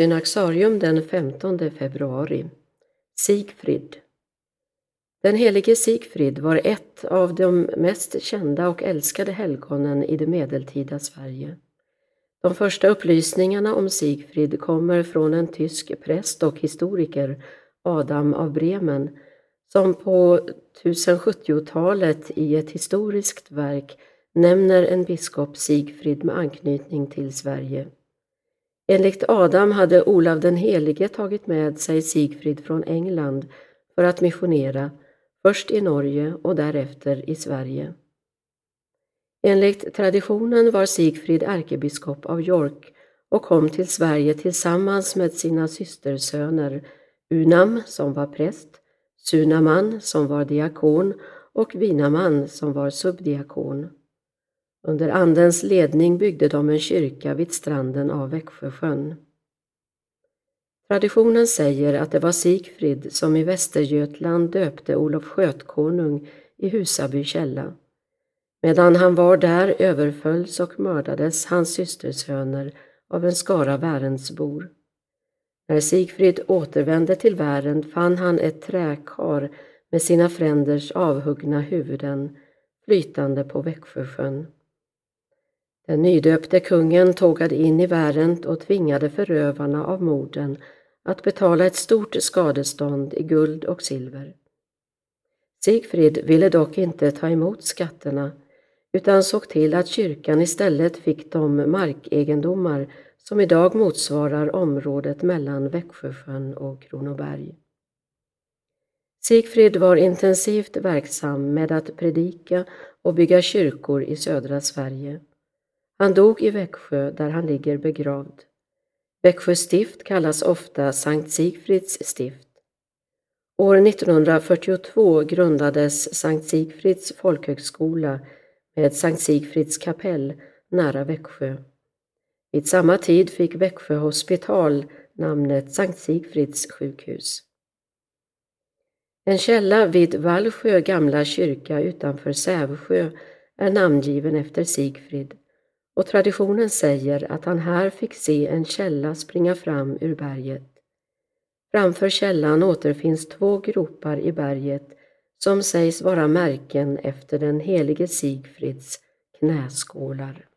Synaxarium den 15 februari. Sigfrid. Den helige Sigfrid var ett av de mest kända och älskade helgonen i det medeltida Sverige. De första upplysningarna om Sigfrid kommer från en tysk präst och historiker, Adam av Bremen, som på 1070-talet i ett historiskt verk nämner en biskop Sigfrid med anknytning till Sverige. Enligt Adam hade Olav den helige tagit med sig Sigfrid från England för att missionera, först i Norge och därefter i Sverige. Enligt traditionen var Sigfrid ärkebiskop av York och kom till Sverige tillsammans med sina systersöner Unam, som var präst, Sunaman, som var diakon och Vinaman, som var subdiakon. Under Andens ledning byggde de en kyrka vid stranden av Växjösjön. Traditionen säger att det var Sigfrid som i Västergötland döpte Olof Skötkonung i Husaby källa. Medan han var där överfölls och mördades hans systersöner av en skara Värendsbor. När Sigfrid återvände till Värend fann han ett träkar med sina fränders avhuggna huvuden flytande på Växjösjön. Den nydöpte kungen tågade in i Värent och tvingade förövarna av morden att betala ett stort skadestånd i guld och silver. Sigfrid ville dock inte ta emot skatterna utan såg till att kyrkan istället fick de markegendomar som idag motsvarar området mellan Växjösjön och Kronoberg. Sigfrid var intensivt verksam med att predika och bygga kyrkor i södra Sverige. Han dog i Växjö där han ligger begravd. Växjö stift kallas ofta Sankt Sigfrids stift. År 1942 grundades Sankt Sigfrids folkhögskola med Sankt Sigfrids kapell nära Växjö. Vid samma tid fick Växjö hospital namnet Sankt Sigfrids sjukhus. En källa vid Vallsjö gamla kyrka utanför Sävsjö är namngiven efter Sigfrid och traditionen säger att han här fick se en källa springa fram ur berget. Framför källan återfinns två gropar i berget som sägs vara märken efter den helige Sigfrids knäskålar.